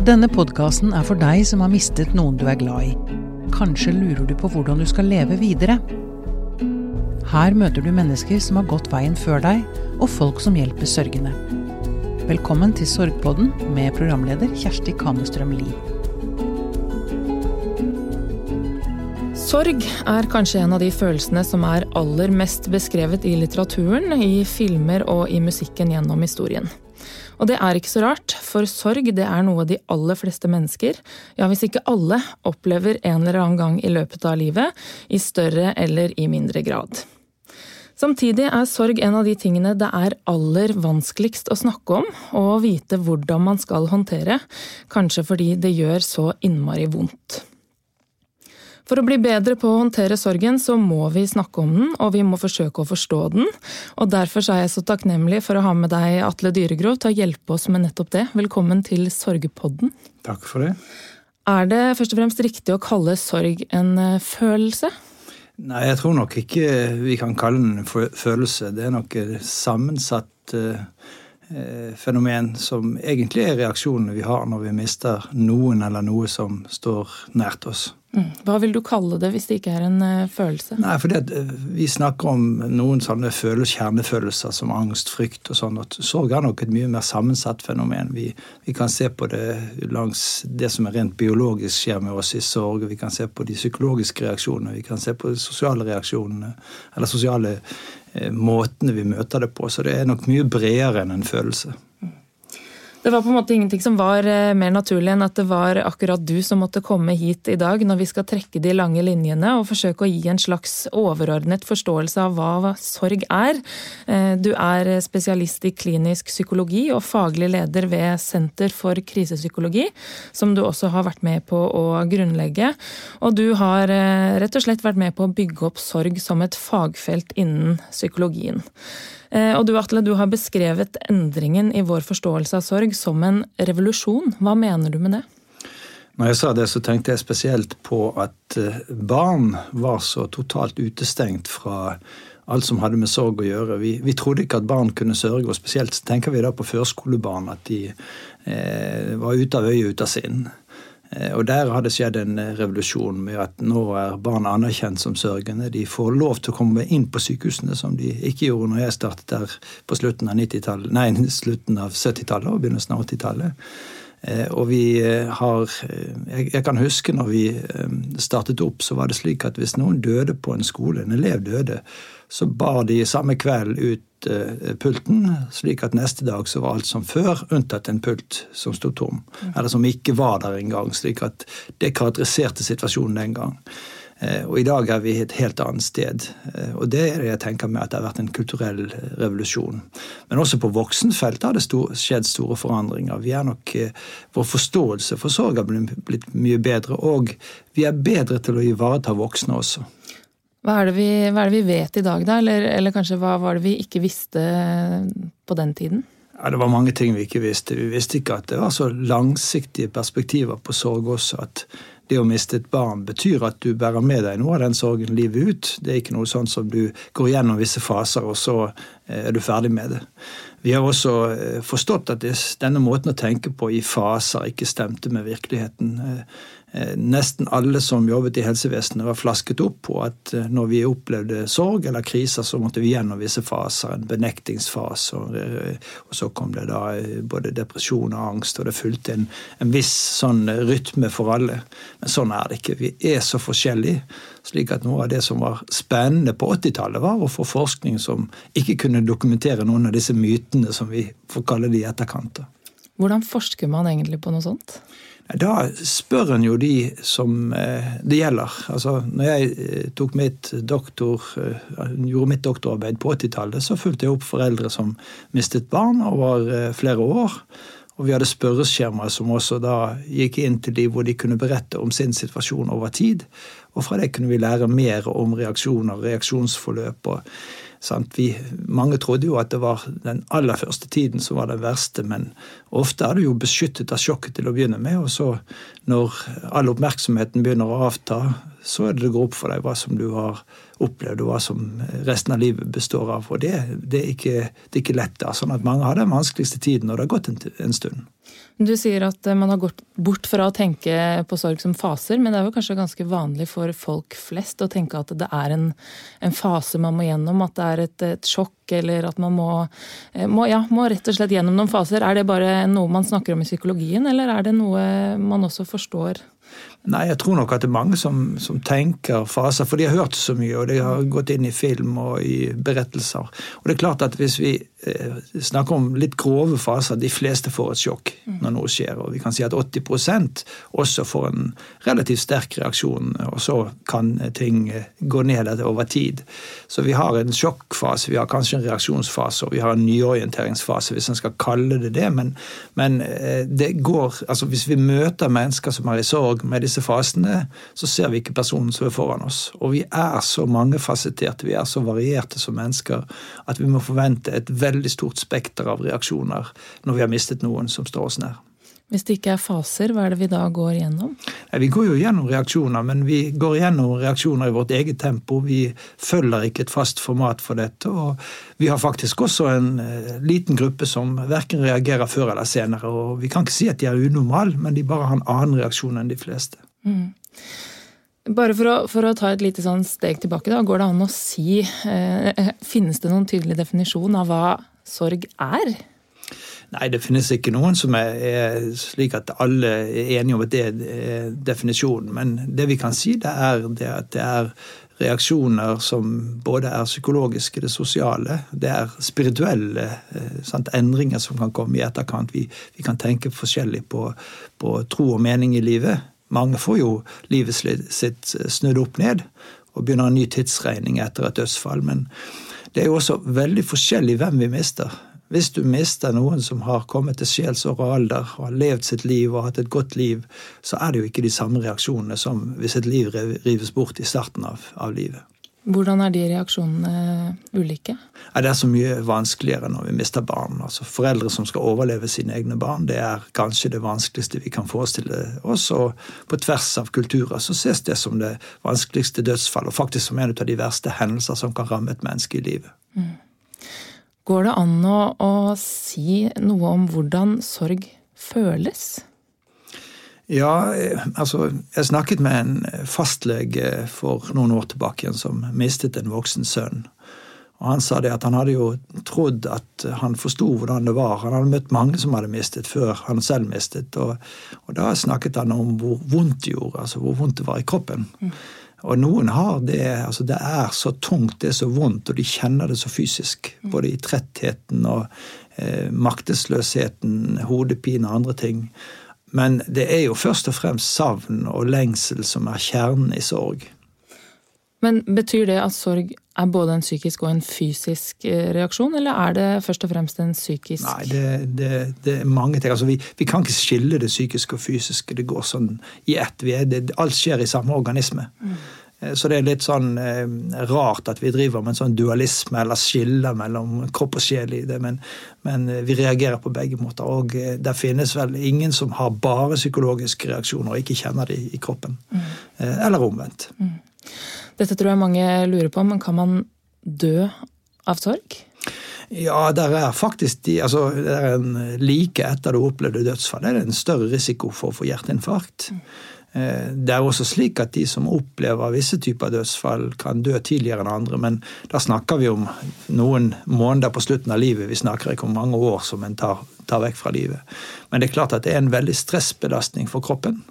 Denne podkasten er for deg som har mistet noen du er glad i. Kanskje lurer du på hvordan du skal leve videre? Her møter du mennesker som har gått veien før deg, og folk som hjelper sørgende. Velkommen til Sorgpodden med programleder Kjersti Kamestrøm Lie. Sorg er kanskje en av de følelsene som er aller mest beskrevet i litteraturen, i filmer og i musikken gjennom historien. Og det er ikke så rart, for sorg det er noe de aller fleste mennesker, ja hvis ikke alle, opplever en eller annen gang i løpet av livet, i større eller i mindre grad. Samtidig er sorg en av de tingene det er aller vanskeligst å snakke om og vite hvordan man skal håndtere, kanskje fordi det gjør så innmari vondt. For å bli bedre på å håndtere sorgen, så må vi snakke om den, og vi må forsøke å forstå den. Og Derfor er jeg så takknemlig for å ha med deg Atle Dyregrov til å hjelpe oss med nettopp det. Velkommen til Sorgepodden. Takk for det. Er det først og fremst riktig å kalle sorg en eh, følelse? Nei, jeg tror nok ikke vi kan kalle den en følelse. Det er nok et sammensatt uh, fenomen som egentlig er reaksjonene vi har når vi mister noen eller noe som står nært oss. Mm. Hva vil du kalle det hvis det ikke er en uh, følelse? Nei, for det, eh, Vi snakker om noen sånne følelser, kjernefølelser som angst, frykt og sånn. at Sorg er nok et mye mer sammensatt fenomen. Vi, vi, kan se på det langs det som er rent biologisk skjer med oss i sorg. Vi kan se på de psykologiske reaksjonene, vi kan se på de sosiale reaksjonene. Eller sosiale eh, måtene vi møter det på. Så det er nok mye bredere enn en følelse. Det var på en måte ingenting som var eh, mer naturlig enn at det var akkurat du som måtte komme hit i dag når vi skal trekke de lange linjene og forsøke å gi en slags overordnet forståelse av hva sorg er. Eh, du er spesialist i klinisk psykologi og faglig leder ved Senter for krisepsykologi, som du også har vært med på å grunnlegge. Og du har eh, rett og slett vært med på å bygge opp sorg som et fagfelt innen psykologien. Eh, og du Atle, du har beskrevet endringen i vår forståelse av sorg som en revolusjon. Hva mener du med det? Når jeg sa det, så tenkte jeg spesielt på at eh, barn var så totalt utestengt fra alt som hadde med sorg å gjøre. Vi, vi trodde ikke at barn kunne sørge, og spesielt tenker vi da på førskolebarn, at de eh, var ute av øye, ute av sinn. Eh, og Der har det skjedd en eh, revolusjon med at nå er barn anerkjent som sørgende. De får lov til å komme inn på sykehusene, som de ikke gjorde når jeg startet der på slutten av, av 70-tallet og begynnelsen av 80-tallet. Eh, og vi har Jeg kan huske når vi startet opp, så var det slik at hvis noen døde på en skole, en elev døde, så bar de samme kveld ut uh, pulten, slik at neste dag så var alt som før, unntatt en pult som sto tom. Mm. Eller som ikke var der engang. Slik at det karakteriserte situasjonen den gang. Uh, og i dag er vi et helt annet sted. Uh, og det er det jeg tenker med at det har vært en kulturell revolusjon. Men også på voksenfeltet har det skjedd store forandringer. Vi er nok, Vår forståelse for sorg har blitt mye bedre, og vi er bedre til å ivareta voksne også. Hva er, vi, hva er, det vi, vet i dag, da? Eller, eller, kanskje hva var det vi ikke visste på den tiden? Ja, Det var mange ting vi ikke visste. Vi visste ikke at det var så langsiktige perspektiver på sorg også. At det å miste et barn betyr at du bærer med deg noe av den sorgen livet ut. Det er ikke noe sånn som du går gjennom visse faser, og så eh, er du ferdig med det. Vi har også eh, forstått at denne måten å tenke på i faser ikke stemte med virkeligheten. Eh, nesten alle som jobbet i helsevesenet, var flasket opp på at eh, når vi opplevde sorg eller kriser, så måtte vi gjennom visse faser. En benektingsfase, og, eh, så kom det da både depresjon og angst, og det fulgte en, en viss sånn rytme for alle. Men sånn er det ikke. Vi er så forskjellige. slik at noe av det som var spennende på 80-tallet, var å få forskning som ikke kunne dokumentere noen av disse mytene som vi får kalle de i etterkant. Hvordan forsker man egentlig på noe sånt? Da spør en jo de som eh, det gjelder. Altså, når jeg eh, tok mitt doktor, eh, gjorde mitt doktorarbeid på 80-tallet, så fulgte jeg opp foreldre som mistet barn over flere år. Og vi hadde spørreskjemaer som også da gikk inn til de hvor de kunne berette om sin situasjon over tid. Og fra det kunne vi lære mer om reaksjoner, reaksjonsforløp. og vi, mange trodde jo at det var den aller første tiden som var den verste, men ofte er du jo beskyttet av sjokket til å begynne med, og så når all oppmerksomheten begynner å avta, så er det det går opp for deg hva som du har opplevd, og hva som resten av livet består av. Og det, det, er, ikke, det er, ikke, lett. da, sånn at Mange har den vanskeligste tiden når det har gått en, en stund. Du sier at eh, man har gått bort fra å tenke på sorg som faser, men det er jo kanskje ganske vanlig for folk flest å tenke at det er en, en fase man må gjennom, at det er et, et sjokk, eller at man må, eh, må, ja, må, rett og slett gjennom noen faser. Er det bare noe man snakker om i psykologien, eller er det noe man også forstår? Nei, jeg tror nok at det er mange som, som, tenker faser, for de har hørt så mye, og de har gått inn i film og i berettelser. Og det er klart at hvis vi eh, snakker om litt grove faser, de fleste får et sjokk når noe skjer. Og vi kan si at 80% også får en relativt sterk reaksjon, og så kan ting gå ned over tid. Så vi har en sjokkfase, vi har kanskje en reaksjonsfase, og vi har en nyorienteringsfase, hvis en skal kalle det det. Men, men eh, det går Altså hvis vi møter mennesker som er i sorg med disse fasene, så ser vi ikke personen som er foran oss. Og vi er så mangefasetterte, vi er så varierte som mennesker, at vi må forvente et veldig stort spekter av reaksjoner når vi har mistet noen som står oss nær. Hvis det ikke er faser, hva er det vi da går gjennom? Vi går jo gjennom reaksjoner, men vi går gjennom reaksjoner i vårt eget tempo. Vi følger ikke et fast format for dette. Og vi har faktisk også en eh, liten gruppe som verken reagerer før eller senere. Og vi kan ikke si at de er unormale, men de bare har en annen reaksjon enn de fleste. Mm. Bare for å, for å, ta et lite sånn steg tilbake, da, går det an å si eh, Finnes det noen tydelig definisjon av hva sorg er? Nei, det finnes ikke noen som er, er, slik at alle er enige om at det er definisjonen. Men det vi kan si, det er det at det er reaksjoner som både er psykologiske, det sosiale, det er spirituelle eh, sant, endringer som kan komme i etterkant. Vi, vi kan tenke forskjellig på, på, tro og mening i livet. Mange får jo livet sitt snudd opp ned og begynner en ny tidsregning etter et dødsfall. Men det er jo også veldig forskjellig hvem vi mister. Hvis du mister noen som har kommet til sjelsår og alder og har levd sitt liv og hatt et godt liv, så er det jo ikke de samme reaksjonene som hvis et liv rives bort i starten av, av livet. Hvordan er de reaksjonene ulike? Det er så mye vanskeligere når vi mister barn. Altså, foreldre som skal overleve sine egne barn, det er kanskje det vanskeligste vi kan forestille oss. Og på tvers av kulturer så ses det som det vanskeligste dødsfall, og faktisk som en av de verste hendelser som kan ramme et menneske i livet. Mm. Går det an å, å si noe om hvordan sorg føles? Ja, altså Jeg snakket med en fastlege for noen år tilbake igjen som mistet en voksen sønn. Og Han sa det at han hadde jo trodd at han forsto hvordan det var. Han hadde møtt mange som hadde mistet før han selv mistet. Og, og da snakket han om hvor vondt det gjorde, altså hvor vondt det var i kroppen. Mm. Og noen har det altså Det er så tungt, det er så vondt, og de kjenner det så fysisk. Mm. Både i trettheten og eh, maktesløsheten, hodepine og andre ting. Men det er jo først og fremst savn og lengsel som er kjernen i sorg. Men betyr det at sorg er både en psykisk og en fysisk eh, reaksjon, eller er det først og fremst en psykisk Nei, det, det, det er mange ting. Altså, vi, vi, kan ikke skille det psykiske og fysiske. Det går sånn i ett. Det, alt skjer i samme organisme. Mm. Eh, så det er litt sånn eh, rart at vi driver med en sånn dualisme eller skiller mellom kropp og sjel i det, men, men eh, vi reagerer på begge måter. Og det finnes vel ingen som har bare psykologiske reaksjoner og ikke kjenner de i kroppen. Mm. Eller omvendt. Mm. Dette tror jeg mange lurer på, men kan man dø av sorg? Ja, der er faktisk de, altså, det er en like etter du opplevde dødsfall, det er en større risiko for å få hjerteinfarkt. Mm. Eh, det er også slik at de som opplever visse typer dødsfall, kan dø tidligere enn andre, men da snakker vi om noen måneder på slutten av livet. Vi snakker ikke om mange år som en tar, tar vekk fra livet. Men det er klart at det er en veldig stressbelastning for kroppen.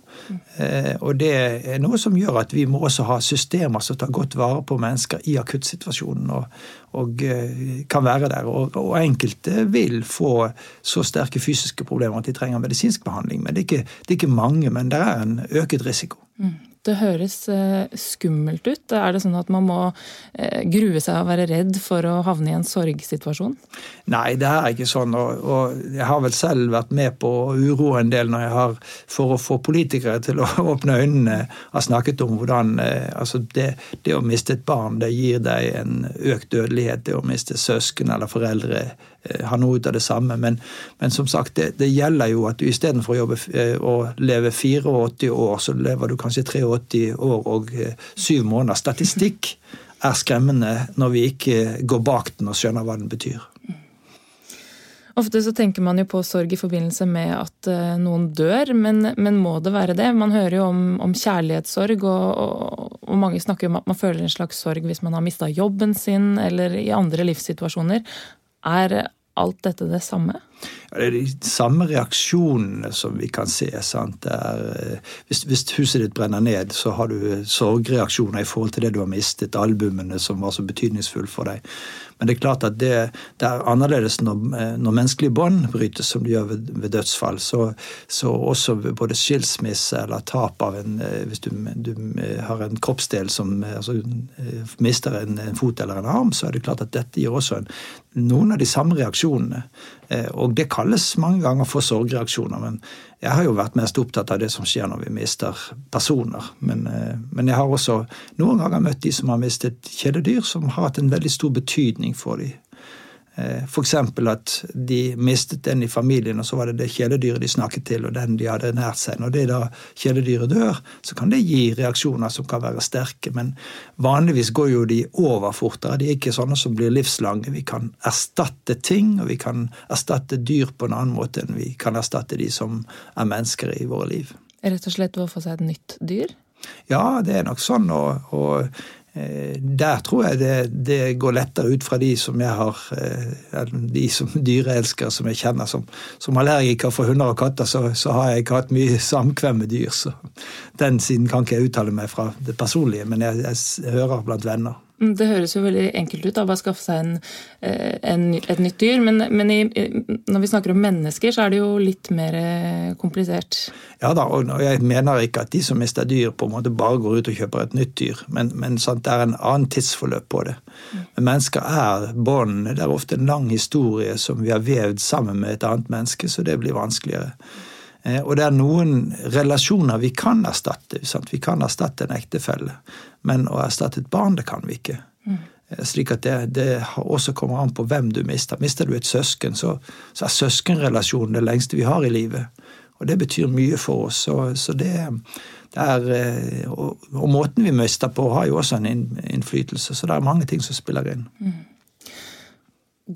Eh, og det er noe som gjør at vi må også ha systemer som tar godt vare på mennesker i akuttsituasjonen og, og eh, kan være der. Og, og, enkelte vil få så sterke fysiske problemer at de trenger medisinsk behandling. Men det er ikke, det er ikke mange, men det er en øket risiko. Mm. Det høres eh, skummelt ut. Er det sånn at man må eh, grue seg og være redd for å havne i en sorgsituasjon? Nei, det er ikke sånn. Og, jeg har vel selv vært med på å uroe en del når jeg har, for å få politikere til å åpne øynene, har snakket om hvordan eh, altså det, det å miste et barn, det gir deg en økt dødelighet. Det å miste søsken eller foreldre har noe ut av det samme. Men, men som sagt, det, det, gjelder jo at du istedenfor å jobbe og eh, leve 84 år, så lever du kanskje 83 år og syv måneder. Statistikk er skremmende når vi ikke går bak den og skjønner hva den betyr. Ofte så tenker man jo på sorg i forbindelse med at noen dør, men, men, må det være det? Man hører jo om, om kjærlighetssorg, og, og, og, mange snakker om at man føler en slags sorg hvis man har mista jobben sin, eller i andre livssituasjoner. Er alt dette det samme? Det er de samme reaksjonene som vi kan se. Er, eh, hvis, hvis, huset ditt brenner ned, så har du sorgreaksjoner i forhold til det du har mistet, albumene som var så betydningsfulle for deg. Men det er klart at det, det er annerledes når, eh, når menneskelige bånd brytes, som det gjør ved, ved dødsfall. Så, så, også både skilsmisse eller tap av en eh, Hvis du, du eh, har en kroppsdel som altså, mister en, en, fot eller en arm, så er det klart at dette gir også en, noen av de samme reaksjonene. Og det kalles mange ganger for sorgreaksjoner. men jeg har jo vært mest opptatt av det som skjer når vi mister personer. Men, eh, men jeg har også noen ganger møtt de som har mistet kjæledyr, som har hatt en veldig stor betydning for dem. Eh, F.eks. at de mistet den i familien, og så var det det kjæledyret de snakket til, og den de hadde nært seg. Når det da kjæledyret dør, så kan det gi reaksjoner som kan være sterke. Men vanligvis går jo de over fortere. De er ikke sånne som blir livslange. Vi kan erstatte ting, og vi kan erstatte dyr på en annen måte enn vi kan erstatte de som er mennesker i våre liv. Rett og slett å få seg et nytt dyr? Ja, det er nok sånn. og, og der tror jeg det, det, går lettere ut fra de som jeg har eh, De som dyreelskere som jeg kjenner. Som, som allergiker for hunder og katter, så, så, har jeg ikke hatt mye samkvem med dyr. Så den siden kan ikke jeg uttale meg fra det personlige, men jeg, jeg hører blant venner. Mm, det høres jo veldig enkelt ut, da, bare skaffe seg en, eh, en, et nytt dyr. Men, men i, når vi snakker om mennesker, så er det jo litt mer eh, komplisert. Ja da, og jeg mener ikke at de som mister dyr, på en måte bare går ut og kjøper et nytt dyr. Men, men sant, det er en annen tidsforløp på det. Men mennesker er bånd. Det er ofte en lang historie som vi har vevd sammen med et annet menneske, så det blir vanskeligere. Eh, og det er noen relasjoner vi kan erstatte. Sant? Vi kan erstatte en ektefelle, men å erstatte et barn, det kan vi ikke. Mm. Slik at det, det, også kommer an på hvem du mister. Mister du et søsken, så, så er søskenrelasjonen det lengste vi har i livet. Og det betyr mye for oss. Så, så det, det, er, eh, og, og, måten vi mister på, har jo også en innflytelse. Så det er mange ting som spiller inn. Mm.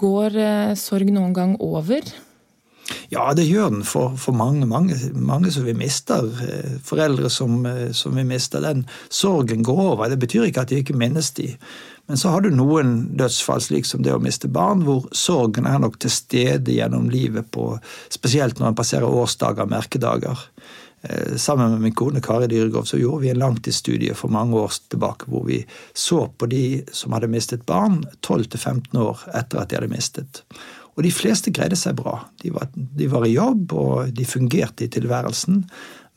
Går eh, sorg noen gang over? Ja, det gjør den for, for mange, mange, mange, som vi mister. Eh, foreldre som, eh, som, vi mister. Den sorgen går over. Det betyr ikke at de ikke minnes de. Men så har du noen dødsfall, slik som det å miste barn, hvor sorgen er nok til stede gjennom livet, på, spesielt når en passerer årsdager, merkedager. Eh, sammen med min kone Kari Dyregov så gjorde vi en langtidsstudie for mange år tilbake hvor vi så på de som hadde mistet barn 12-15 år etter at de hadde mistet. Og de fleste greide seg bra. De var, de var, i jobb, og de fungerte i tilværelsen.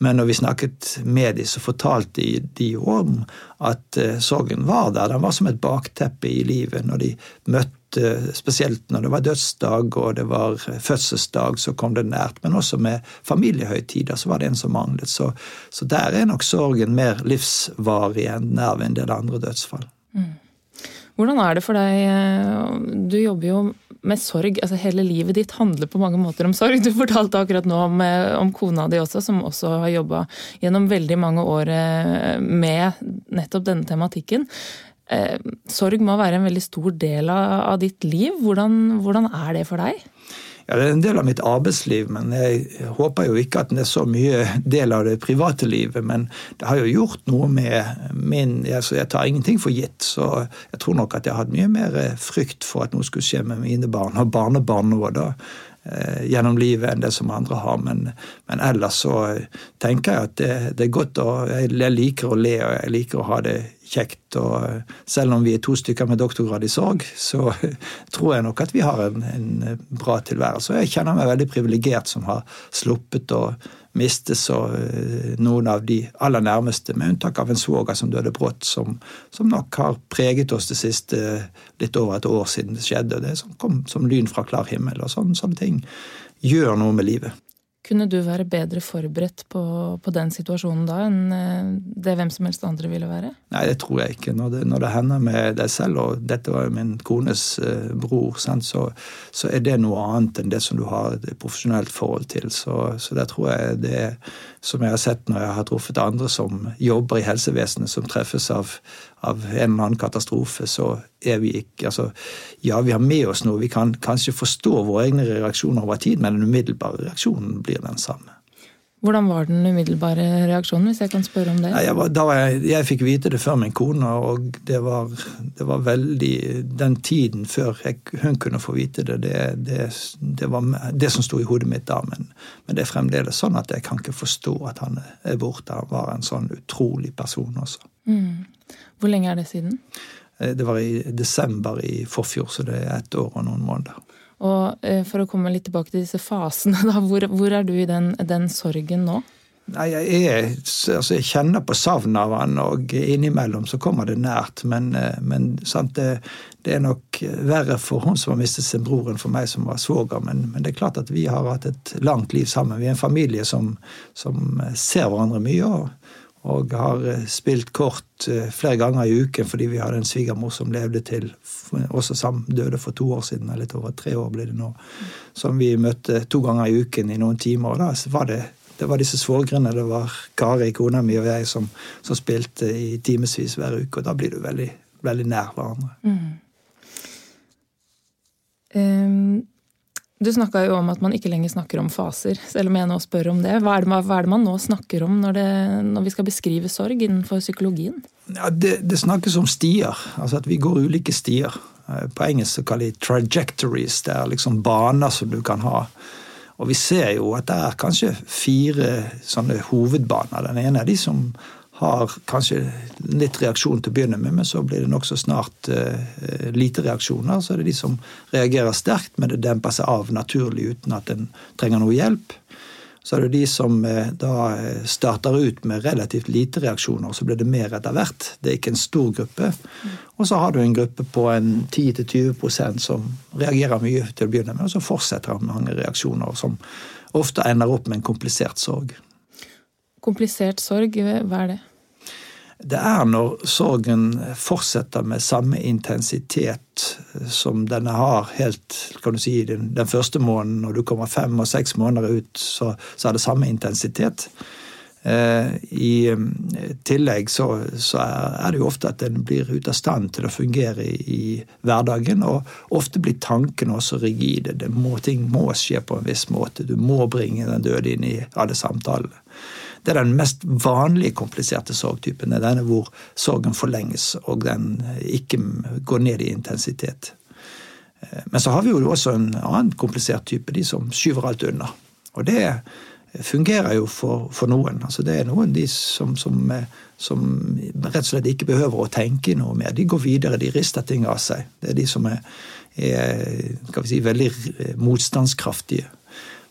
Men når vi snakket med dem, så fortalte de, de om at uh, sorgen var der. Den var som et bakteppe i livet. Når de møtte, spesielt når det var dødsdag og det var fødselsdag, så kom det nært. Men også med familiehøytider så var det en som manglet. Så, så der er nok sorgen mer livsvarig enn den er ved andre dødsfall. Mm. Hvordan er det for deg? Eh, du jobber jo med sorg. altså Hele livet ditt handler på mange måter om sorg. Du fortalte akkurat nå om, eh, om kona di også, som også har jobba gjennom veldig mange år eh, med nettopp denne tematikken. Sorg må være en veldig stor del av ditt liv. Hvordan, hvordan er det for deg? Ja, Det er en del av mitt arbeidsliv, men jeg håper jo ikke at den er så mye del av det private livet. Men det har jo gjort noe med min altså Jeg tar ingenting for gitt, så jeg tror nok at jeg har hatt mye mer frykt for at noe skulle skje med mine barn og barnebarn nå da gjennom livet enn det som andre har. Men, men ellers så tenker jeg at det, det, er godt å Jeg liker å le, og jeg liker å ha det kjekt. Og eh, selv om vi er to stykker med doktorgrad i sorg, så tror jeg nok at vi har en, en bra tilværelse. Og jeg kjenner meg veldig privilegert som har sluppet å miste så eh, noen av de aller nærmeste, med unntak av en svoger som døde brått, som, som, nok har preget oss det siste litt over et år siden det skjedde. og Det som kom som lyn fra klar himmel. og sånne, sånne ting gjør noe med livet. Kunne du være bedre forberedt på, på, den situasjonen da enn eh, det hvem som helst andre ville være? Nei, det tror jeg ikke. Når det, når det hender med deg selv, og dette var jo min kones eh, bror, så, så, er det noe annet enn det som du har et profesjonelt forhold til. Så, så der tror jeg det som jeg har sett når jeg har truffet andre som jobber i helsevesenet, som treffes av, av en eller annen katastrofe, så er vi ikke altså, Ja, vi har med oss noe. Vi kan kanskje forstå våre egne reaksjoner over tid, men den umiddelbare reaksjonen blir den samme. Hvordan var den umiddelbare reaksjonen, hvis jeg kan spørre om det? Jeg, var, jeg, jeg, fikk vite det før min kone, og det var, det var veldig Den tiden før jeg, hun kunne få vite det, det, det, det var det som sto i hodet mitt da. Men, men, det er fremdeles sånn at jeg kan ikke forstå at han er borte. Han var en sånn utrolig person også. Mm. Hvor lenge er det siden? Eh, det var i desember i forfjor, så det er ett år og noen måneder. Og eh, For å komme litt tilbake til disse fasene, da, hvor, hvor er du i den, den, sorgen nå? Nei, jeg, er, altså jeg kjenner på savnet av han, og innimellom så kommer det nært. Men, eh, men sant, det, det, er nok verre for hun som har mistet sin bror, enn for meg som var svoger. Men, men, det er klart at vi har hatt et langt liv sammen. Vi er en familie som, som ser hverandre mye. og og har eh, spilt kort eh, flere ganger i uken fordi vi hadde en svigermor som levde til også sammen, døde for to år siden, litt over tre år blir det nå, som vi møtte to ganger i uken i noen timer. og Da var det, det var disse svogrene, det var Kari, kona mi og jeg, som, som spilte i timevis hver uke. Og da blir du veldig, veldig nær hverandre. Mm. Um du snakka jo om at man ikke lenger snakker om faser, selv om jeg nå spør om det. Hva er det, hva er det man nå snakker om når, det, når, vi skal beskrive sorg innenfor psykologien? Ja, det, det, snakkes om stier, altså at vi går ulike stier. Eh, på engelsk så kaller de trajectories. Det er liksom baner som du kan ha. Og vi ser jo at det er kanskje fire sånne hovedbaner. Den ene er de som har kanskje litt reaksjon til å begynne med, men så blir det nokså snart uh, lite reaksjoner. Så er det de som reagerer sterkt, men det demper seg av naturlig uten at en trenger noe hjelp. Så er det de som uh, da starter ut med relativt lite reaksjoner, så blir det mer etter hvert. Det er ikke en stor gruppe. Og så har du en gruppe på en 10-20 som reagerer mye til å begynne med, og så fortsetter han mange reaksjoner som ofte ender opp med en komplisert sorg. Komplisert sorg, hva er det? Det er når sorgen fortsetter med samme intensitet som denne har helt kan du si, den, den første måneden. Når du kommer fem og seks måneder ut, så, så er det samme intensitet. Eh, I eh, tillegg så, så, er det jo ofte at en blir ute av stand til å fungere i, i hverdagen. Og ofte blir tankene også rigide. Må, ting må skje på en viss måte. Du må bringe den døde inn i alle samtalene. Det er den mest vanlige kompliserte sorgtypen. Det er denne hvor sorgen forlenges og den ikke går ned i intensitet. Eh, men så har vi jo også en annen komplisert type, de som skyver alt unna. Og det fungerer jo for, for noen. Altså det er noen de som, som, som, rett og slett ikke behøver å tenke noe mer. De går videre, de rister ting av seg. Det er de som er, er si, veldig motstandskraftige.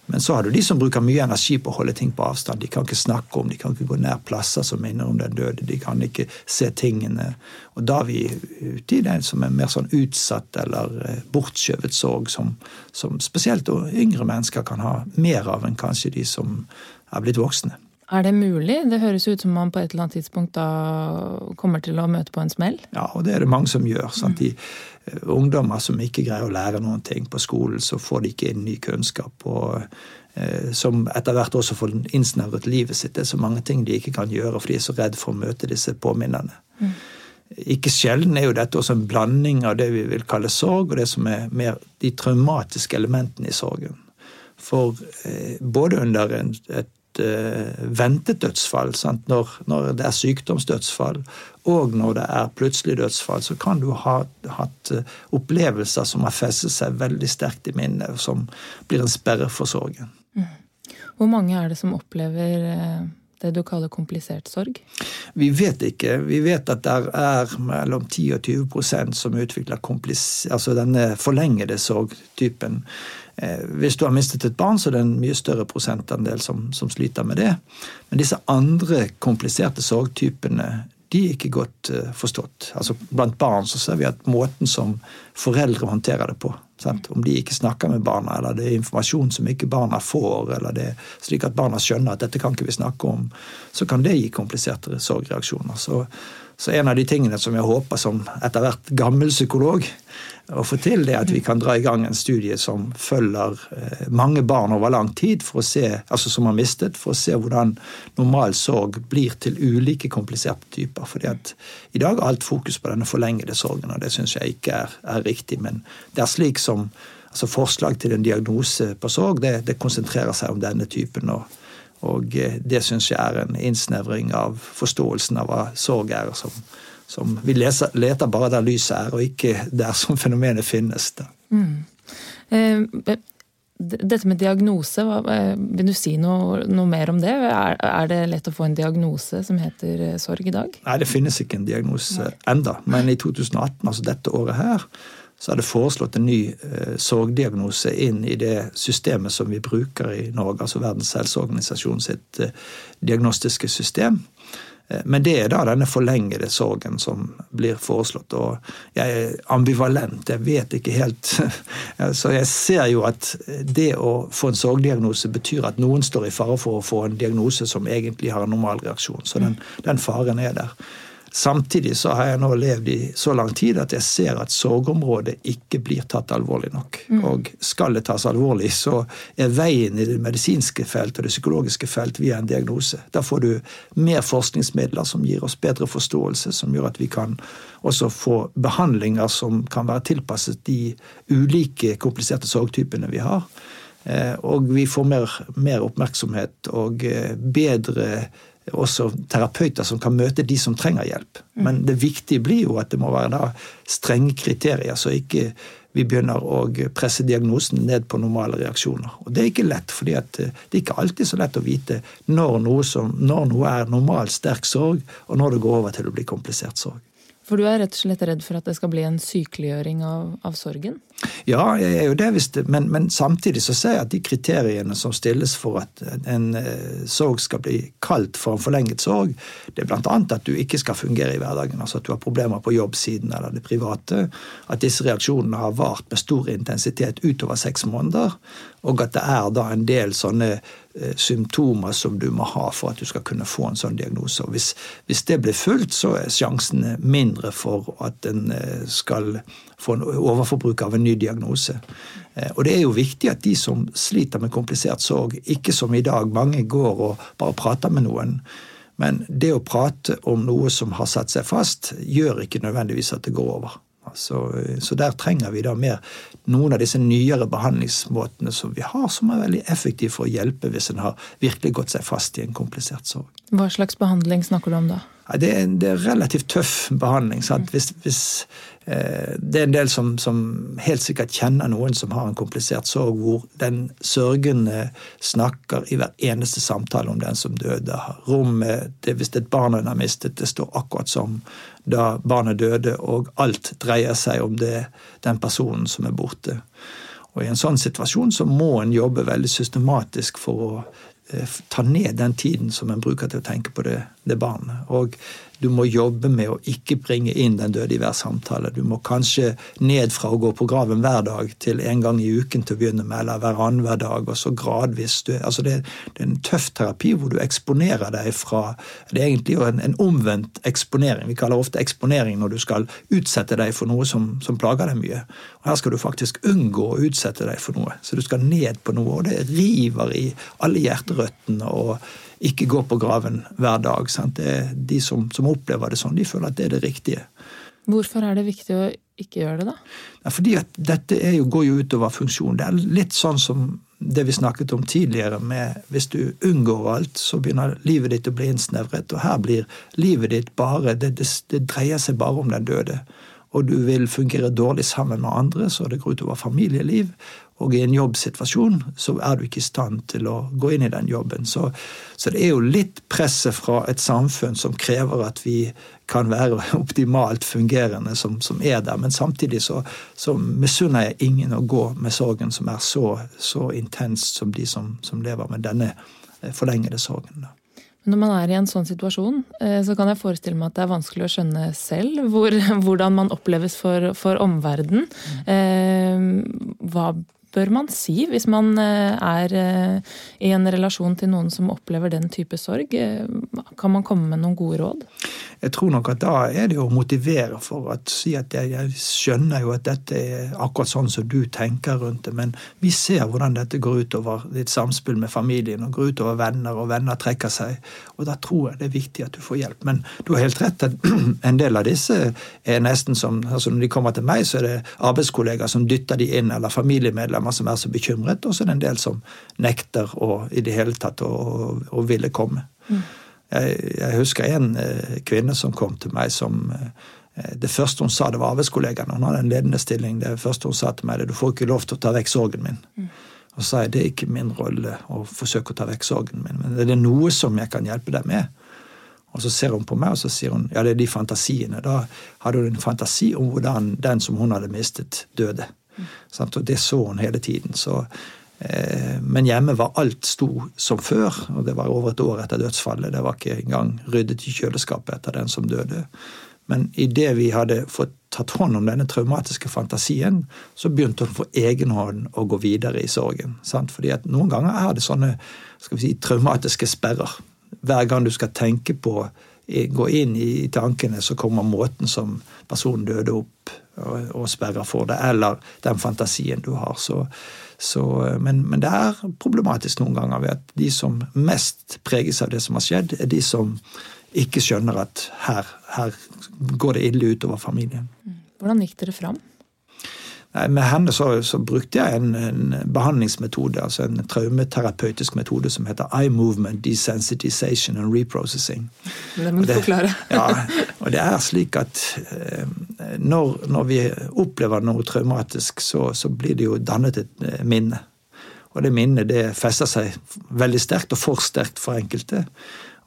Men så har du de som bruker mye energi på å holde ting på avstand. De kan ikke snakke om, de kan ikke gå nær plasser som minner om den døde. De kan ikke se tingene. Og da er vi ute i det som er mer sånn utsatt eller eh, bortskjøvet sorg, som, som spesielt yngre mennesker kan ha mer av enn kanskje de som er blitt voksne. Er det mulig? Det høres ut som man på et eller annet tidspunkt da kommer til å møte på en smell? Ja, og det er det mange som gjør. Sant? De uh, ungdommer som ikke greier å lære noen ting på skolen, så får de ikke inn ny kunnskap. og uh, som etter hvert også får innsnevret livet sitt. Det er så mange ting de ikke kan gjøre, for de er så redd for å møte disse påminnene. Mm. Ikke sjelden er jo dette også en blanding av det vi vil kalle sorg, og det som er mer de traumatiske elementene i sorgen. For eh, både under en, et ventet dødsfall, når, når, det er sykdomsdødsfall, og når det er plutselig dødsfall, så kan du ha hatt uh, opplevelser som har festet seg veldig sterkt i minnet, som blir en sperre for sorgen. Mm. Hvor mange er det som opplever uh, det du kaller komplisert sorg? Vi vet ikke. Vi vet at det er mellom 10 og 20% som utvikler altså denne forlengede sorgtypen. Eh, hvis du har mistet et barn, så er det en mye større prosentandel som, som sliter med det. Men disse andre kompliserte sorgtypene de er ikke godt uh, forstått. Altså Blant barn så ser vi at måten som foreldre håndterer det på, Sant? Om de ikke snakker med barna, eller det er informasjon som ikke barna får, eller det er slik at barna skjønner at dette kan ikke vi snakke om, så kan det gi kompliserte sorgreaksjoner. Så, så en av de tingene som jeg håper som etter hvert gammel psykolog å få til, det at vi kan dra i gang en studie som følger eh, mange barn over lang tid, se, altså som har mistet, for å se hvordan normal sorg blir til ulike kompliserte typer. fordi at i dag er alt fokus på denne forlengede sorgen, og det syns jeg ikke er, er, riktig. Men det er slik som altså Forslag til en diagnose på sorg det, det konsentrerer seg om denne typen. og og eh, det syns jeg er en innsnevring av forståelsen av hva sorg er. Som, som vi leser, leter bare der lyset er, og ikke der som fenomenet finnes. Mm. Eh, dette med diagnose, vil du si noe, noe mer om det? Er, er, det lett å få en diagnose som heter eh, sorg i dag? Nei, det finnes ikke en diagnose Nei. enda. Men i 2018, altså dette året her, så er det foreslått en ny eh, sorgdiagnose inn i det systemet som vi bruker i Norge, altså Verdens helseorganisasjon sitt eh, diagnostiske system. Eh, men det er da denne forlengede sorgen som blir foreslått. Og jeg er ambivalent, jeg vet ikke helt. Så jeg ser jo at det å få en sorgdiagnose betyr at noen står i fare for å få en diagnose som egentlig har en normal reaksjon. Så den, den faren er der. Samtidig så har jeg nå levd i så lang tid at jeg ser at sorgområdet ikke blir tatt alvorlig nok. Mm. Og skal det tas alvorlig, så er veien i det medisinske felt og det psykologiske felt via en diagnose. Da får du mer forskningsmidler som gir oss bedre forståelse, som gjør at vi kan også få behandlinger som kan være tilpasset de ulike kompliserte sorgtypene vi har. Eh, og vi får mer, mer oppmerksomhet og eh, bedre også terapeuter som kan møte de som trenger hjelp. Men det viktige blir jo at det må være da strenge kriterier, så ikke vi begynner å presse diagnosen ned på normale reaksjoner. Og Det er ikke lett, fordi det er ikke alltid så lett å vite når noe, som, når noe er normal sterk sorg, og når det går over til å bli komplisert sorg. For du er rett og slett redd for at det skal bli en sykeliggjøring av, av sorgen? Ja, jeg er jo det, det, men, men, samtidig så ser jeg at de kriteriene som stilles for at en eh, sorg skal bli kalt for en forlenget sorg, det er bl.a. at du ikke skal fungere i hverdagen. altså At du har problemer på jobbsiden eller det private. At disse reaksjonene har vart med stor intensitet utover seks måneder. Og at det er da en del sånne symptomer som du må ha for at du skal kunne få en sånn diagnose. Og hvis, hvis det blir fulgt, så er sjansene mindre for at en eh, skal få en overforbruk av en ny diagnose. Eh, og det er jo viktig at de som sliter med komplisert sorg, ikke som i dag mange går og bare prater med noen. Men det å prate om noe som har satt seg fast, gjør ikke nødvendigvis at det går over. Så, så, der trenger vi da mer noen av disse nyere behandlingsmåtene som vi har, som er veldig effektive for å hjelpe hvis en har virkelig gått seg fast i en komplisert sorg. Hva slags behandling snakker du om da? Det er, det er relativt tøff behandling. Hvis, hvis, eh, det er en del som, som, helt sikkert kjenner noen som har en komplisert sorg, hvor den sørgende snakker i hver eneste samtale om den som døde. Rommet, det, hvis et barn en har mistet, det står akkurat som da barnet døde, og alt dreier seg om det, den personen som er borte. Og I en sånn situasjon så må en jobbe veldig systematisk for å Eh, ta ned den tiden som en bruker til å tenke på det, det barnet. Og du må jobbe med å ikke bringe inn den døde i hver samtale. Du må kanskje ned fra å gå på graven hver dag til en gang i uken til å begynne med, eller hver annenhver dag, og så gradvis du, altså det, det, er en tøff terapi hvor du eksponerer deg fra Det er egentlig en, en, omvendt eksponering. Vi kaller ofte eksponering når du skal utsette deg for noe som, som plager deg mye. Og Her skal du faktisk unngå å utsette deg for noe. Så du skal ned på noe, og det river i alle hjerterøttene. og ikke gå på graven hver dag. de som, som, opplever det sånn, de føler at det er det riktige. Hvorfor er det viktig å ikke gjøre det, da? Ja, fordi at dette jo, går jo utover funksjon. Det er litt sånn som det vi snakket om tidligere, med hvis du unngår alt, så begynner livet ditt å bli innsnevret. Og her blir livet ditt bare det, det, det dreier seg bare om den døde. Og du vil fungere dårlig sammen med andre, så det går utover familieliv. Og i en jobbsituasjon så er du ikke i stand til å gå inn i den jobben. Så, så, det er jo litt presset fra et samfunn som krever at vi kan være optimalt fungerende, som, som er der. Men samtidig så, så misunner jeg ingen å gå med sorgen som er så, så intenst som de som, som lever med denne eh, forlengede sorgen. Når man er i en sånn situasjon, eh, så kan jeg forestille meg at det er vanskelig å skjønne selv hvor, hvordan man oppleves for, for omverdenen. Mm. Hva bør man si hvis man eh, er eh, i en relasjon til noen som opplever den type sorg? Kan man komme med noen gode råd? Jeg tror nok at da er det å motivere for å si at jeg, jeg, skjønner jo at dette er akkurat sånn som du tenker rundt det, men vi ser hvordan dette går utover ditt samspill med familien og går utover venner, og venner trekker seg. Og da tror jeg det er viktig at du får hjelp. Men du har helt rett at en del av disse er nesten som altså Når de kommer til meg, så er det arbeidskollegaer som dytter de inn, eller familiemedlemmer som er så bekymret, og så er det en del som nekter å i det hele tatt å, å ville komme. Mm. Jeg, jeg, husker en eh, kvinne som kom til meg som eh, det første hun sa, det var arbeidskollegaen. Hun hadde en ledende stilling. Det første hun sa til meg, det du får ikke lov til å ta vekk sorgen min. Mm. Og så sa jeg det er ikke min rolle å forsøke å ta vekk sorgen min, men det er noe som jeg kan hjelpe deg med. Og så ser hun på meg og så sier hun, ja, det er de fantasiene. Da hadde hun en fantasi om hvordan den som hun hadde mistet, døde. Mm. Og det så hun hele tiden. Så Eh, men hjemme var alt sto som før, og det var over et år etter dødsfallet. Det var ikke engang ryddet i kjøleskapet etter den som døde. Men idet vi hadde fått tatt hånd om denne traumatiske fantasien, så begynte hun for egen hånd å gå videre i sorgen. Sant? Fordi at noen ganger er det sånne skal vi si, traumatiske sperrer. Hver gang du skal tenke på gå inn i tankene, så kommer måten som personen døde opp og, sperrer for det, eller den fantasien du har. Så, så, eh, men, men, det er problematisk noen ganger ved at de som mest preges av det som har skjedd, er de som ikke skjønner at her, her går det ille utover familien. Mm. Hvordan gikk dere fram? Med henne så, så brukte jeg en, en, behandlingsmetode, altså en traumeterapeutisk metode som heter eye movement desensitization and reprocessing. Det må du forklare. ja, og det er slik at eh, når, når, vi opplever noe traumatisk, så, så, blir det jo dannet et eh, minne. Og det minnet det fester seg veldig sterkt, og for sterkt for enkelte.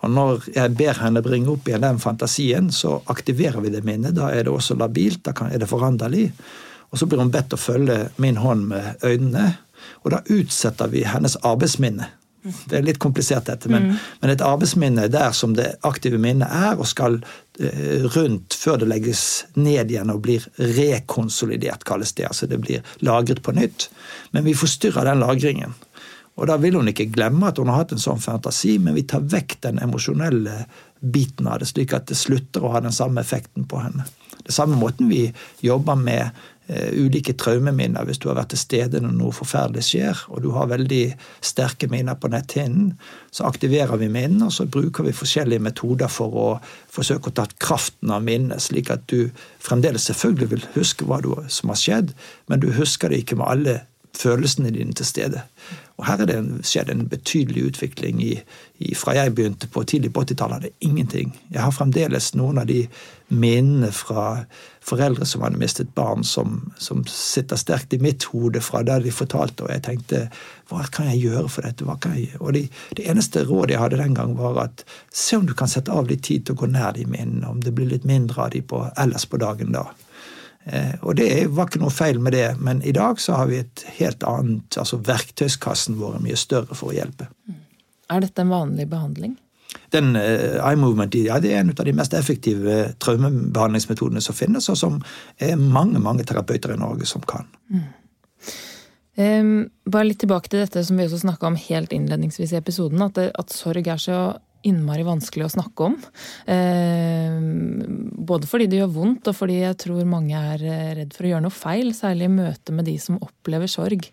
Og når jeg ber henne bringe opp igjen den fantasien, så aktiverer vi det minnet. Da er det også labilt, da er det foranderlig. Og så blir hun bedt å følge min hånd med øynene, og da utsetter vi hennes arbeidsminne. Det er litt komplisert, dette, men, mm. men, et arbeidsminne er der som det aktive minnet er, og skal eh, rundt før det legges ned igjen og blir rekonsolidert, kalles det. Altså det blir lagret på nytt. Men vi forstyrrer den lagringen. Og da vil hun ikke glemme at hun har hatt en sånn fantasi, men vi tar vekk den emosjonelle biten av det, slik at det slutter å ha den samme effekten på henne. Det samme måten vi jobber med ulike traumeminner hvis du har vært til stede når noe forferdelig skjer, og du har veldig sterke minner på netthinnen, så aktiverer vi minnene, og så bruker vi forskjellige metoder for å forsøke å ta kraften av minnet, slik at du fremdeles selvfølgelig vil huske hva som har skjedd, men du husker det ikke med alle følelsene dine til stede. Og Her er det skjedd en betydelig utvikling. I, i, fra jeg begynte på tidlig på 80-tallet, hadde ingenting. Jeg har fremdeles noen av de minnene fra foreldre som hadde mistet barn, som, som sitter sterkt i mitt hode fra da de fortalte, og jeg tenkte hva kan jeg gjøre for dette? Hva kan jeg? Og de, Det eneste rådet jeg hadde den gang, var at se om du kan sette av litt tid til å gå nær de minnene, om det blir litt mindre av de på, ellers på dagen da. Eh, og det var ikke noe feil med det, men i dag så har vi et helt annet altså Verktøyskassen vår er mye større for å hjelpe. Mm. Er dette en vanlig behandling? Den eye movement ja, det er en av de mest effektive traumebehandlingsmetodene som finnes, og som er mange mange terapeuter i Norge som kan. Mm. Um, bare litt tilbake til dette som vi også snakka om helt innledningsvis i episoden, at, det, at sorg er så innmari vanskelig å snakke om. Eh, både fordi det gjør vondt, og fordi jeg tror mange er eh, redd for å gjøre noe feil, særlig i møte med de som opplever sorg.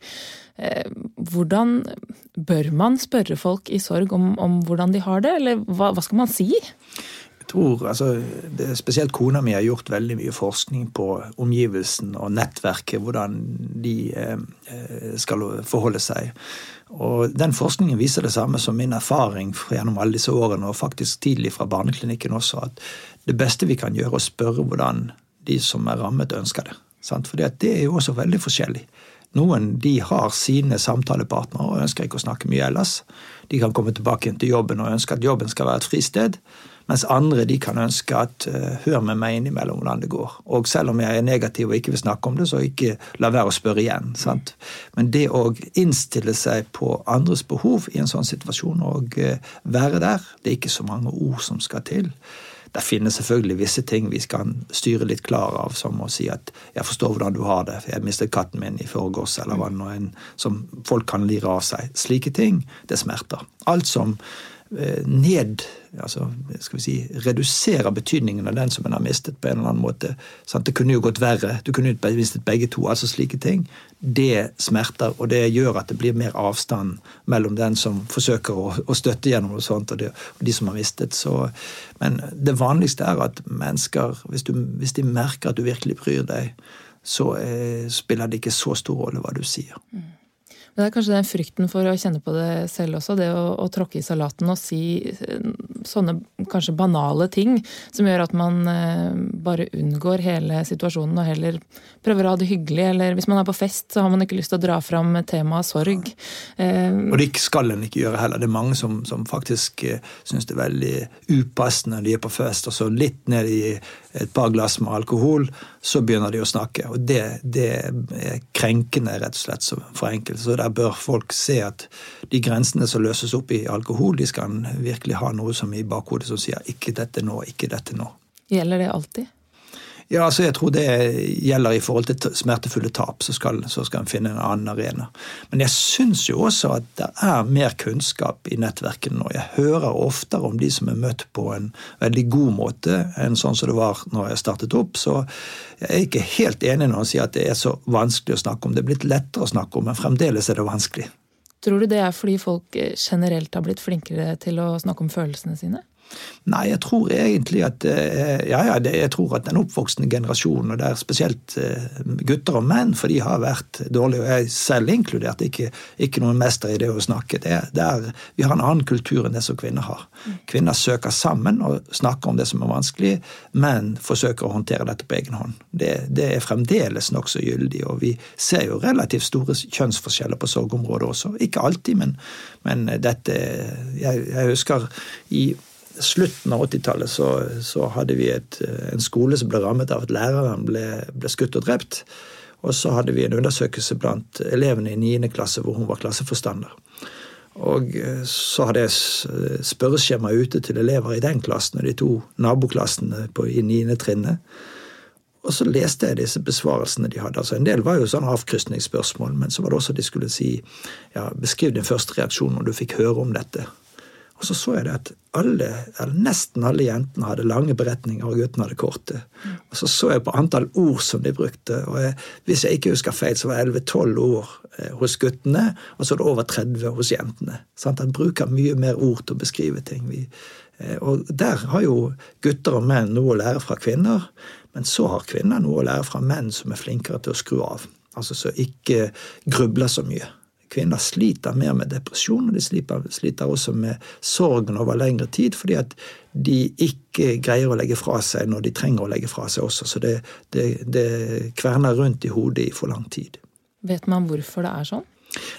Eh, hvordan bør man spørre folk i sorg om, om hvordan de har det, eller hva, hva skal man si? Jeg tror, altså, det, Spesielt kona mi har gjort veldig mye forskning på omgivelsen og nettverket, hvordan de eh, skal forholde seg. Og Den forskningen viser det samme som min erfaring gjennom alle disse årene, og faktisk tidlig fra barneklinikken også, at det beste vi kan gjøre, er å spørre hvordan de som er rammet, ønsker det. For det er jo også veldig forskjellig. Noen de har sine samtalepartnere og ønsker ikke å snakke mye ellers. De kan komme tilbake til jobben og ønske at jobben skal være et fristed. Mens andre de kan ønske at uh, hør med meg innimellom hvordan det går. Og selv om jeg er negativ og ikke vil snakke om det, så ikke la være å spørre igjen. Sant? Men det å innstille seg på andres behov i en sånn situasjon og uh, være der, det er ikke så mange ord som skal til. Det finnes selvfølgelig visse ting vi skal styre litt klar av, som å si at 'jeg forstår hvordan du har det, jeg mistet katten min i forgårs', eller hva nå enn som folk kan lire av seg. Slike ting, det smerter. Alt som ned altså, skal vi si, Reduserer betydningen av den som en har mistet, på en eller annen måte. Sant? Det kunne jo gått verre. Du kunne jo mistet begge to. altså Slike ting. Det smerter, og det gjør at det blir mer avstand mellom den som forsøker å, å støtte gjennom noe sånt, og, det, og, de som har mistet. Så, men det vanligste er at mennesker, hvis, du, hvis de merker at du virkelig bryr deg, så eh, spiller det ikke så stor rolle hva du sier. Mm. Men det er kanskje den frykten for å kjenne på det selv også, det å, å tråkke i salaten og si eh, sånne kanskje banale ting som gjør at man eh, bare unngår hele situasjonen og heller prøver å ha det hyggelig. Eller hvis man er på fest, så har man ikke lyst til å dra fram temaet sorg. Eh, og det skal en ikke gjøre heller. Det er mange som, som faktisk syns det er veldig upassende når de er på fest, og så litt ned i et par glass med alkohol, så begynner de å snakke. Og det, det er krenkende, rett og slett, for enkelte. Så der bør folk se at de grensene som løses opp i alkohol, de skal virkelig ha noe som i bakhodet som sier 'ikke dette nå, ikke dette nå'. Gjelder det alltid? Ja, altså jeg tror det gjelder i forhold til smertefulle tap. Så skal, så skal en finne en annen arena. Men jeg syns jo også at det er mer kunnskap i nettverkene nå. Jeg hører oftere om de som er møtt på en veldig god måte enn sånn som det var når jeg startet opp. Så jeg er ikke helt enig når han sier at det er så vanskelig å snakke om. Det er blitt lettere å snakke om, men fremdeles er det vanskelig. Tror du det er fordi folk generelt har blitt flinkere til å snakke om følelsene sine? Nei, jeg tror egentlig at eh, ja, ja, jeg tror at den oppvoksende generasjonen, og det er spesielt eh, gutter og menn, for de har vært dårlige, og jeg selv inkludert, ikke, ikke noen mester i det å snakke. Det, det er, vi har en annen kultur enn det som kvinner har. Kvinner søker sammen og snakker om det som er vanskelig, men forsøker å håndtere dette på egen hånd. Det, det er fremdeles nokså gyldig, og vi ser jo relativt store kjønnsforskjeller på sorgområdet også. Ikke alltid, men, men dette jeg, jeg husker i slutten av 80-tallet så, så, hadde vi et, en skole som ble rammet av at læreren ble, ble, skutt og drept. Og så hadde vi en undersøkelse blant elevene i 9. klasse hvor hun var klasseforstander. Og eh, så hadde jeg spørreskjema ute til elever i den klassen og de to naboklassene på, i 9. trinnet. Og så leste jeg disse besvarelsene de hadde. Altså En del var jo sånn avkrysningsspørsmål, men så var det også de skulle si ja, beskriv din første reaksjon når du fikk høre om dette. Og så så jeg det at alle, eller nesten alle jentene hadde lange beretninger, og guttene hadde korte. Og så så jeg på antall ord som de brukte, og jeg, hvis jeg ikke husker feil, så var det 11-12 ord eh, hos guttene, og så er det over 30 hos jentene. Sant? Han bruker mye mer ord til å beskrive ting. Vi, eh, og der har jo gutter og menn noe å lære fra kvinner, men så har kvinner noe å lære fra menn som er flinkere til å skru av. Altså så ikke grubler så mye kvinner sliter mer med depresjon, og de sliter, sliter også med sorgen over lengre tid, fordi at de ikke greier å legge fra seg når de trenger å legge fra seg også. Så det, det, det kverner rundt i hodet i for lang tid. Vet man hvorfor det er sånn?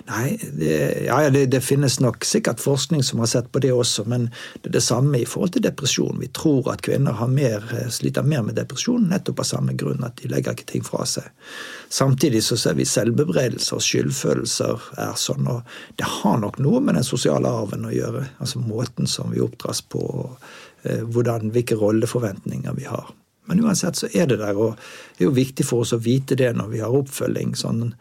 Nei, det, ja, det, det, finnes nok sikkert forskning som har sett på det også, men det er det samme i forhold til depresjon. Vi tror at kvinner mer, eh, sliter mer med depresjon nettopp av samme grunn, at de legger ikke ting fra seg. Samtidig så ser vi selvbebreidelser og skyldfølelser er sånn, og det har nok noe med den sosiale arven å gjøre. Altså måten som vi oppdras på, og eh, hvordan, hvilke rolleforventninger vi har. Men uansett så er det der, og det er jo viktig for oss å vite det når vi har oppfølging. sånn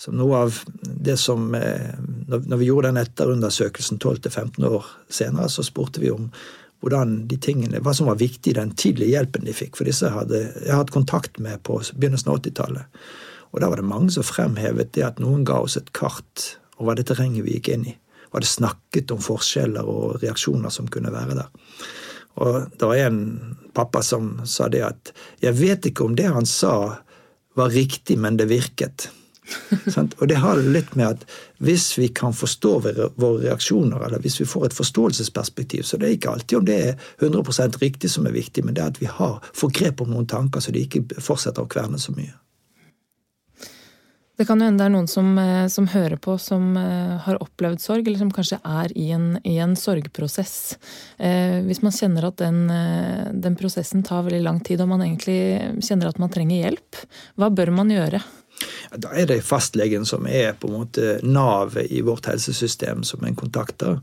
som noe av det som eh, Når vi gjorde den etterundersøkelsen 12-15 år senere, så spurte vi om hvordan de tingene, hva som var viktig i den tidlige hjelpen de fikk. For disse hadde jeg hatt kontakt med på begynnelsen av 80-tallet. Og da var det mange som fremhevet det at noen ga oss et kart over det terrenget vi gikk inn i. Og hadde snakket om forskjeller og reaksjoner som kunne være der. Og det var en pappa som sa det at jeg vet ikke om det han sa var riktig, men det virket. og det har litt med at hvis vi kan forstå våre reaksjoner, eller hvis vi får et forståelsesperspektiv, så det er ikke alltid om det er 100% riktig som er viktig, men det er at vi har, får grep om noen tanker, så de ikke fortsetter å kverne så mye. Det kan jo hende det er noen som, eh, som, hører på som eh, har opplevd sorg, eller som kanskje er i en, i en sorgprosess. Eh, hvis man kjenner at den, eh, den, prosessen tar veldig lang tid, og man egentlig kjenner at man trenger hjelp, hva bør man gjøre? Da er det fastlegen som er på en måte navet i vårt helsesystem som en kontakter.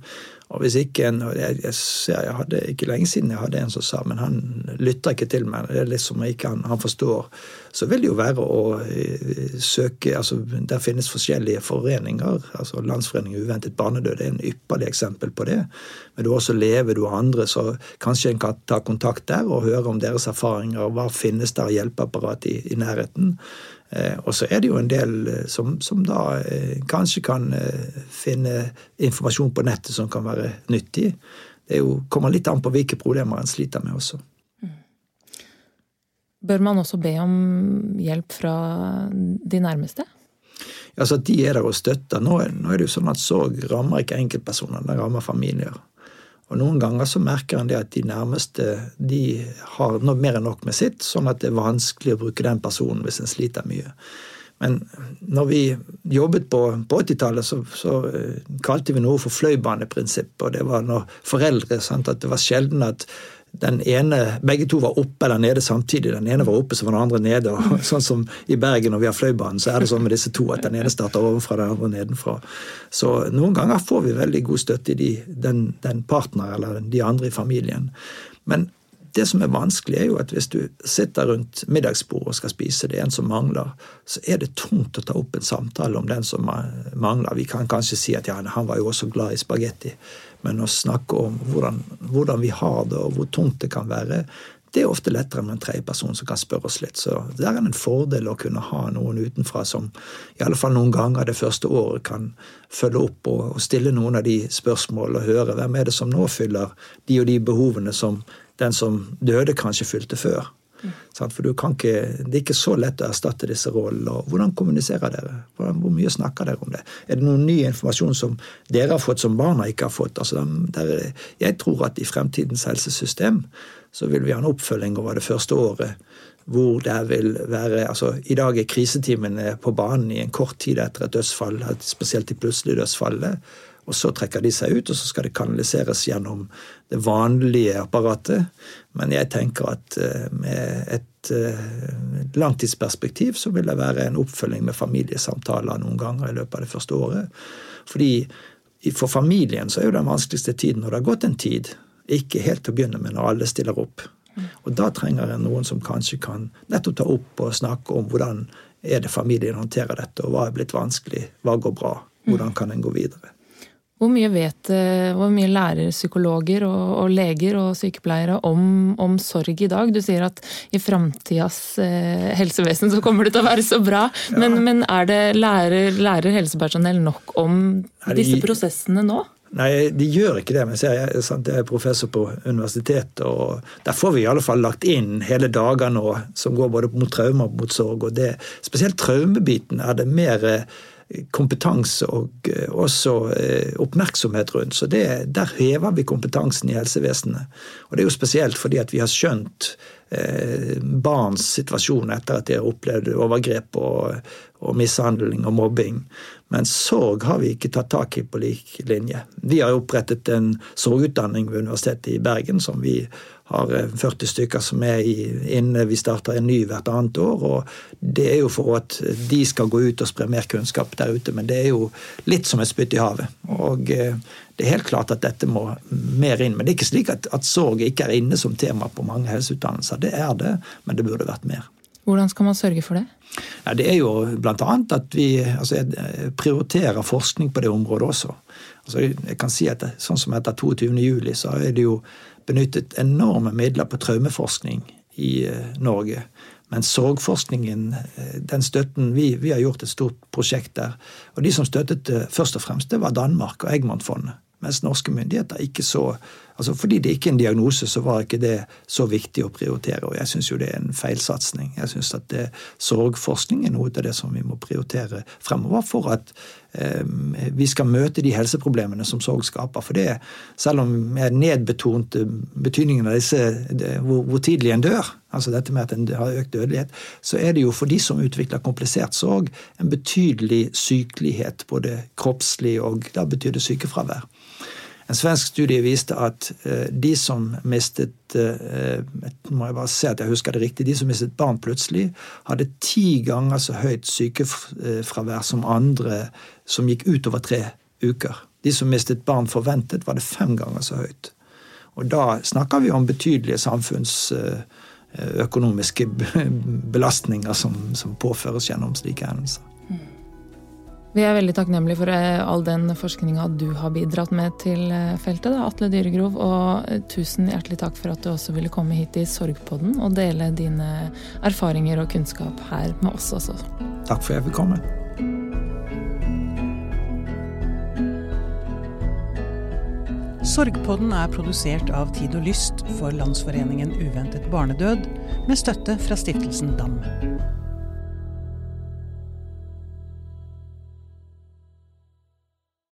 Og hvis ikke en, jeg, jeg, jeg, hadde ikke lenge siden jeg hadde en som sa men han lytter ikke til meg, det er liksom ikke han, han forstår, så vil det jo være å uh, søke altså Der finnes forskjellige foreninger. altså Landsforeningen uventet barnedød er en ypperlig eksempel på det. Men du også lever du og andre, så kanskje en kan ta kontakt der og høre om deres erfaringer. Hva finnes der av hjelpeapparat i, i nærheten? Eh, og så er det jo en del eh, som, som da eh, kanskje kan finne informasjon på nettet som kan være nyttig. Det jo, kommer litt an på hvilke problemer en sliter med også. Mm. Bør man også be om hjelp fra de nærmeste? Altså de er der og støtter. Nå, nå er det jo sånn at sorg rammer ikke enkeltpersoner, det rammer familier. Og Noen ganger så merker en det at de nærmeste de har mer enn nok med sitt, sånn at det er vanskelig å bruke den personen hvis en sliter mye. Men når vi jobbet på, på 80-tallet, så, så, eh, kalte vi noe for fløibaneprinsippet. Og det var når foreldre sant, at Det var sjelden at den ene, begge to var oppe eller nede samtidig. Den ene var oppe, så var den andre nede. og sånn som I Bergen når vi har Fløibanen, så er det sånn med disse to at den ene starter ovenfra, den andre nedenfra. Så noen ganger får vi veldig god støtte i de, den, den partner eller de andre i familien. Men det som er vanskelig, er jo at hvis du sitter rundt middagsbordet og skal spise, det er en som mangler, så er det tungt å ta opp en samtale om den som mangler. Vi kan kanskje si at ja, han var jo også glad i spagetti. Men å snakke om hvordan, hvordan, vi har det, og hvor tungt det kan være, det er ofte lettere med en tredjeperson som kan spørre oss litt. Så det er en fordel å kunne ha noen utenfra som i alle fall noen ganger det første året kan følge opp og, og stille noen av de spørsmål og høre hvem er det som nå fyller de og de behovene som den som døde, kanskje fylte før. For ikke, Det er ikke så lett å erstatte disse rollene. Hvordan kommuniserer dere? Hvor mye snakker dere om det? Er det noen ny informasjon som dere har fått som barna ikke har fått? Altså, der, jeg tror at i fremtidens helsesystem så vil vi ha en oppfølging over det første året hvor det vil være altså I dag er kriseteamene på banen i en kort tid etter et dødsfall, spesielt i plutselig dødsfallet. Og så trekker de seg ut, og så skal det kanaliseres gjennom det vanlige apparatet. Men jeg tenker at eh, med et eh, langtidsperspektiv så vil det være en oppfølging med familiesamtaler noen ganger i løpet av det første året. Fordi for familien så er jo den vanskeligste tiden når det har gått en tid, ikke helt til å begynne med når alle stiller opp. Og da trenger en noen som kanskje kan nettopp ta opp og snakke om hvordan er det familien håndterer dette, og hva er blitt vanskelig, hva går bra, hvordan kan en gå videre. Hvor mye vet eh, hvor mye lærer psykologer og, og leger og sykepleiere om, om, sorg i dag? Du sier at i framtidas eh, helsevesen så kommer det til å være så bra. Ja. Men, men, er det lærer, lærer helsepersonell nok om disse prosessene nå? Nei, de gjør ikke det. Men jeg, jeg er professor på universitetet, og der får vi i alle fall lagt inn hele dager nå som går både mot traumer og mot sorg. og det, Spesielt traumebiten er det mer kompetanse og eh, også eh, oppmerksomhet rundt. Så det, der hever vi kompetansen i helsevesenet. Og det er jo spesielt fordi at vi har skjønt eh, barns situasjon etter at de har opplevd overgrep og, og mishandling og mobbing. Men sorg har vi ikke tatt tak i på lik linje. Vi har opprettet en sorgutdanning ved Universitetet i Bergen som vi har 40 eh, stykker som er inne. Vi starter en ny hvert annet år. og Det er jo for at de skal gå ut og spre mer kunnskap der ute. Men det er jo litt som et spytt i havet. Og eh, det er helt klart at dette må mer inn. Men det er ikke slik at, at sorg ikke er inne som tema på mange helseutdannelser. Det er det, men det burde vært mer. Hvordan skal man sørge for det? Ja, det er jo bl.a. at vi altså, prioriterer forskning på det området også. Altså, jeg kan si at Sånn som etter 22.07, så er det jo benyttet enorme midler på traumeforskning i eh, Norge. Men sorgforskningen, eh, den støtten vi, vi, har gjort et stort prosjekt der. Og de som støttet først og fremst, det var Danmark og Eggmannfondet. Mens norske myndigheter ikke så altså Fordi det ikke er en diagnose, så var ikke det så viktig å prioritere. Og jeg syns jo det er en feilsatsing. Jeg syns at det, sorgforskning er noe av det som vi må prioritere fremover for at vi skal møte de helseproblemene som sorg skaper. For det, selv om jeg nedbetonte betydningen av disse, hvor, hvor tidlig en dør, altså dette med at en har økt dødelighet, så er det jo for de som utvikler komplisert sorg, en betydelig sykelighet, både kroppslig og da betyr det sykefravær. En svensk studie viste at eh, de som mistet eh, må jeg bare se at jeg husker det riktig, de som mistet barn plutselig, hadde ti ganger så høyt sykefravær som andre som gikk utover tre uker. De som mistet barn forventet, var det fem ganger så høyt. Og da snakker vi om betydelige samfunnsøkonomiske belastninger som, som påføres gjennom slike hendelser. Vi er veldig takknemlige for eh, all den forskninga du har bidratt med til eh, feltet, da, Atle Dyregrov. Og eh, tusen hjertelig takk for at du også ville komme hit i Sorgpodden og dele dine erfaringer og kunnskap her med oss også. Takk for at jeg fikk komme. Sorgpodden er produsert av Tid og Lyst for Landsforeningen uventet barnedød, med støtte fra stiftelsen DAM.